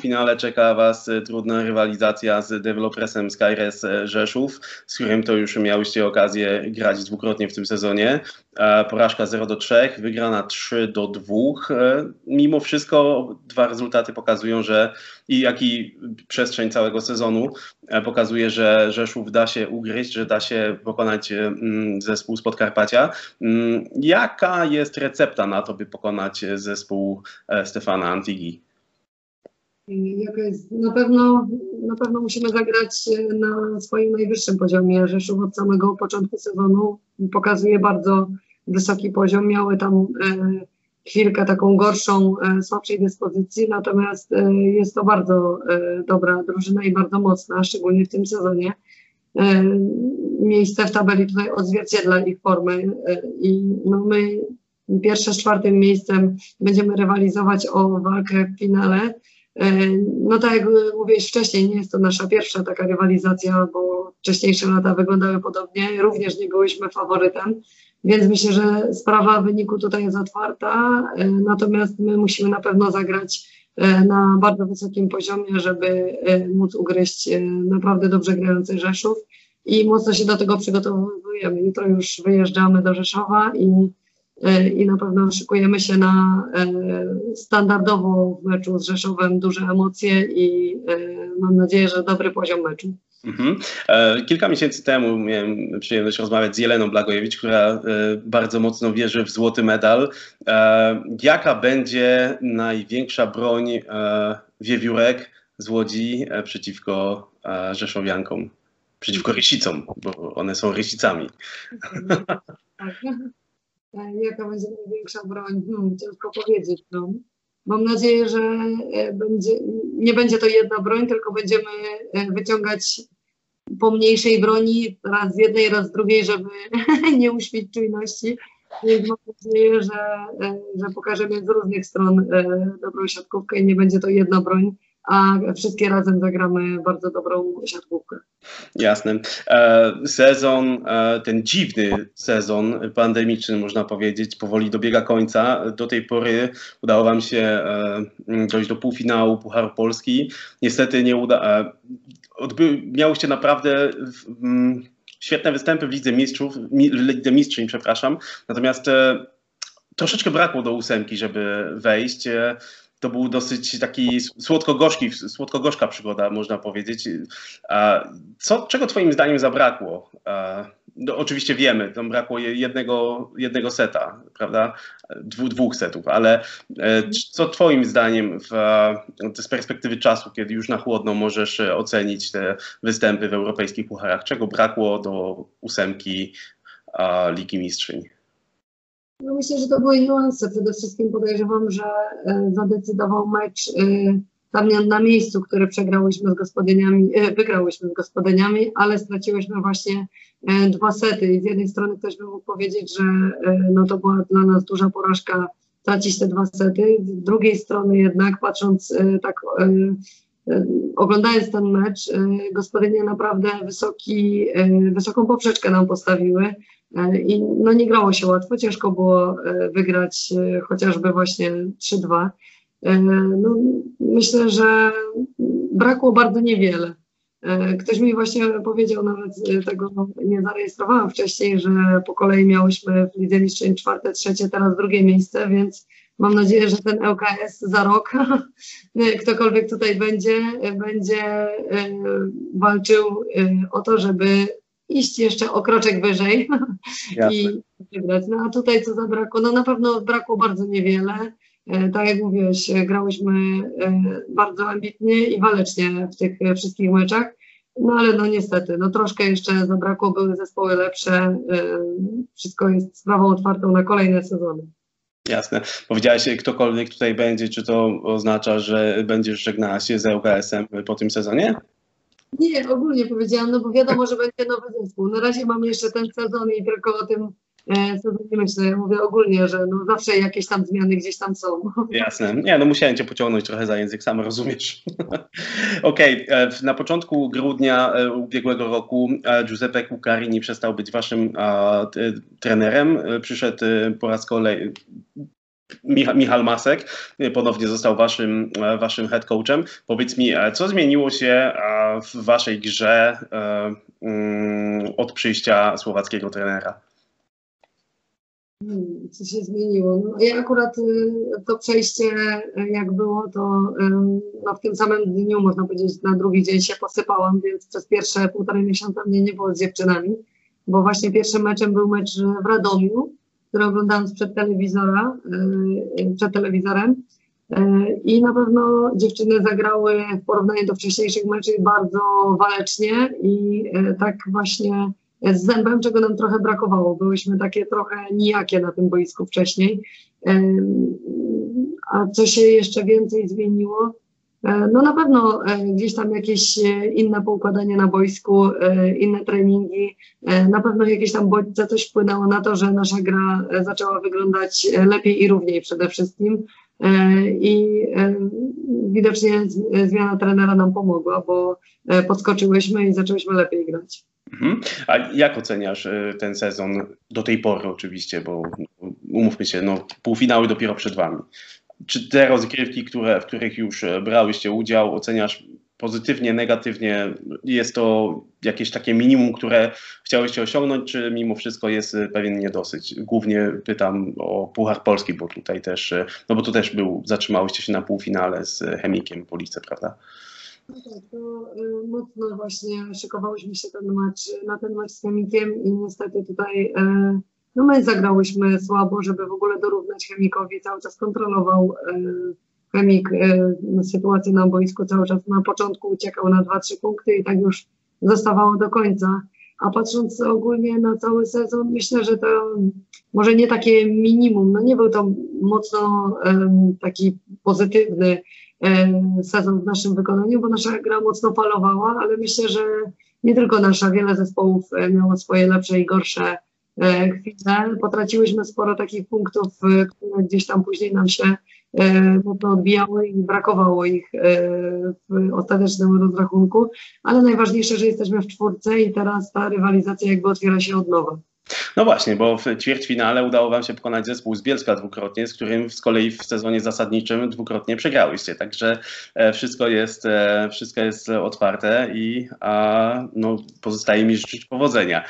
półfinale czeka Was trudna rywalizacja z dewelopersem Skyres Rzeszów, z którym to już miałyście okazję grać dwukrotnie w tym sezonie. Porażka 0 do 3, wygrana 3 do 2. Mimo wszystko dwa rezultaty pokazują, że i jak i przestrzeń całego sezonu pokazuje, że Rzeszów da się ugryźć, że da się pokonać zespół z Podkarpacia. Jaka jest recepta na to, by pokonać zespół Stefana Antigi? Jaka jest? Na pewno, na pewno musimy zagrać na swoim najwyższym poziomie. Rzeszów od samego początku sezonu pokazuje bardzo wysoki poziom. Miały tam e, chwilkę taką gorszą, e, słabszej dyspozycji, natomiast e, jest to bardzo dobra drużyna i bardzo mocna, szczególnie w tym sezonie. Miejsce w tabeli tutaj odzwierciedla ich formy i no my pierwsze z czwartym miejscem będziemy rywalizować o walkę w finale. No tak jak mówiłeś wcześniej, nie jest to nasza pierwsza taka rywalizacja, bo wcześniejsze lata wyglądały podobnie, również nie byłyśmy faworytem, więc myślę, że sprawa wyniku tutaj jest otwarta, natomiast my musimy na pewno zagrać na bardzo wysokim poziomie, żeby móc ugryźć naprawdę dobrze grający Rzeszów. I mocno się do tego przygotowujemy. Jutro już wyjeżdżamy do Rzeszowa i E, i na pewno szykujemy się na e, standardowo w meczu z Rzeszowem duże emocje i e, mam nadzieję, że dobry poziom meczu. Mhm. Kilka miesięcy temu miałem przyjemność rozmawiać z Jeleną Blagojewicz, która bardzo mocno wierzy w złoty medal. Jaka będzie największa broń wiewiórek z Łodzi przeciwko Rzeszowiankom? Przeciwko rysicom, bo one są rysicami. Tak. E, jaka będzie największa broń? Hmm, ciężko powiedzieć. No. Mam nadzieję, że e, będzie, nie będzie to jedna broń, tylko będziemy e, wyciągać po mniejszej broni, raz z jednej, raz z drugiej, żeby nie uśpić czujności. Więc mam nadzieję, że, że pokażemy z różnych stron dobrą siatkówkę i nie będzie to jedna broń, a wszystkie razem zagramy bardzo dobrą siatkówkę. Jasne. E, sezon, e, ten dziwny sezon pandemiczny, można powiedzieć, powoli dobiega końca. Do tej pory udało Wam się e, dojść do półfinału Pucharu Polski. Niestety nie uda. Miałyście naprawdę świetne występy w Lidze Mistrzów, Lidze Mistrzyń, przepraszam. Natomiast troszeczkę brakło do ósemki, żeby wejść to był dosyć taki słodko-gorzki, słodko-gorzka przygoda, można powiedzieć. Co, czego twoim zdaniem zabrakło? No, oczywiście wiemy, tam brakło jednego, jednego seta, prawda? Dwu, dwóch setów, ale e, co twoim zdaniem w, z perspektywy czasu, kiedy już na chłodno możesz ocenić te występy w europejskich pucharach, czego brakło do ósemki Ligi Mistrzyń? No myślę, że to były niuanse. Przede wszystkim podejrzewam, że e, zadecydował mecz e, tam na miejscu, który przegrałyśmy z gospodyniami, e, wygrałyśmy z gospodyniami, ale straciłyśmy właśnie dwa sety. I z jednej strony ktoś by mógł powiedzieć, że no to była dla nas duża porażka tracić te dwa sety. Z drugiej strony jednak patrząc tak oglądając ten mecz, gospodynie naprawdę wysoki, wysoką poprzeczkę nam postawiły. E, I no nie grało się łatwo, ciężko było wygrać chociażby właśnie 3-2. No, myślę, że brakło bardzo niewiele. Ktoś mi właśnie powiedział, nawet tego nie zarejestrowałam wcześniej, że po kolei miałyśmy w Lidze Mistrzeń czwarte, trzecie, teraz drugie miejsce, więc mam nadzieję, że ten LKS za rok, ktokolwiek tutaj będzie, będzie walczył o to, żeby iść jeszcze o kroczek wyżej i wygrać. No a tutaj co zabrakło? No na pewno brakło bardzo niewiele. E, tak jak mówiłeś, grałyśmy bardzo ambitnie i walecznie w tych wszystkich meczach. No ale no niestety, no troszkę jeszcze zabrakło, były zespoły lepsze. Wszystko jest sprawą otwartą na kolejne sezony. Jasne. Powiedziałeś, ktokolwiek tutaj będzie, czy to oznacza, że będziesz żegnała się z LKS-em po tym sezonie? Nie, ogólnie powiedziałam, no bo wiadomo, że będzie nowy zespół. Na razie mam jeszcze ten sezon i tylko o tym e, sezonie myślę. Ja mówię ogólnie, że no zawsze jakieś tam zmiany gdzieś tam są. Jasne. Nie, no musiałem cię pociągnąć trochę za język, sam rozumiesz. Okej, okay. E, na początku grudnia e, ubiegłego roku Giuseppe Cucarini przestał być waszym a, trenerem. Przyszedł po raz kolejny Micha, Michal Masek ponownie został waszym, waszym head coachem. Powiedz mi, co zmieniło się w waszej grze mm, od przyjścia słowackiego trenera? Hmm, co się zmieniło? No, ja akurat y, to przejście, y, jak było, to no, w tym samym dniu, można powiedzieć, na drugi dzień się posypałam, więc przez pierwsze półtorej miesiąca mnie nie było z dziewczynami, bo właśnie pierwszym meczem był mecz w Radomiu, który oglądałam przed telewizora, y, przed telewizorem. I na pewno dziewczyny zagrały w porównaniu do wcześniejszych meczów bardzo walecznie i tak właśnie z zębem, czego nam trochę brakowało. Byłyśmy takie trochę nijakie na tym boisku wcześniej. A co się jeszcze więcej zmieniło? E, no na pewno e, gdzieś tam jakieś e, inne poukładanie na boisku, inne treningi, na pewno jakieś tam bodźce coś wpłynęło na to, że nasza gra zaczęła wyglądać lepiej i równiej przede wszystkim. I widocznie zmiana trenera nam pomogła, bo podskoczyłyśmy i zaczęłyśmy lepiej grać. Mhm. A jak oceniasz y, ten sezon do tej pory oczywiście, bo umówmy się, no, półfinały dopiero przed wami. Czy te rozgrywki, które, w których już e, brałyście udział, oceniasz pozytywnie, negatywnie? Jest to jakieś takie minimum, które chciałyście osiągnąć, czy mimo wszystko jest e, pewien niedosyć? Głównie pytam o Puchar Polski, bo tutaj też, e, no bo tu też był, zatrzymałyście się na półfinale z Chemikiem Police, prawda? No tak, to y, mocno właśnie szykowałyśmy się ten mecz, na ten mecz z Chemikiem i niestety tutaj y, no my zagrałyśmy słabo, żeby w ogóle dorównać Chemikowi, cały czas kontrolował y, Chemik sytuację na boisku, cały czas na początku uciekał na 2-3 punkty i tak już zostawało do końca. A patrząc ogólnie na cały sezon, myślę, że to może nie takie minimum, no nie był to mocno um, taki pozytywny sezon w naszym wykonaniu, bo nasza gra mocno falowała, ale myślę, że nie tylko nasza, wiele zespołów e, miało swoje lepsze i gorsze e, chwile. Potraciłyśmy sporo takich punktów, które gdzieś tam później nam się mocno odbijały i brakowało ich w ostatecznym rozrachunku, ale najważniejsze, że jesteśmy w czwórce i teraz ta rywalizacja jakby otwiera się od nowa. No właśnie, bo w ćwierćfinale udało wam się pokonać zespół z Bielska dwukrotnie, z którym z kolei w sezonie zasadniczym dwukrotnie przegrałyście. Także e, wszystko jest, e, wszystko jest otwarte i a, no, pozostaje mi życzyć powodzenia.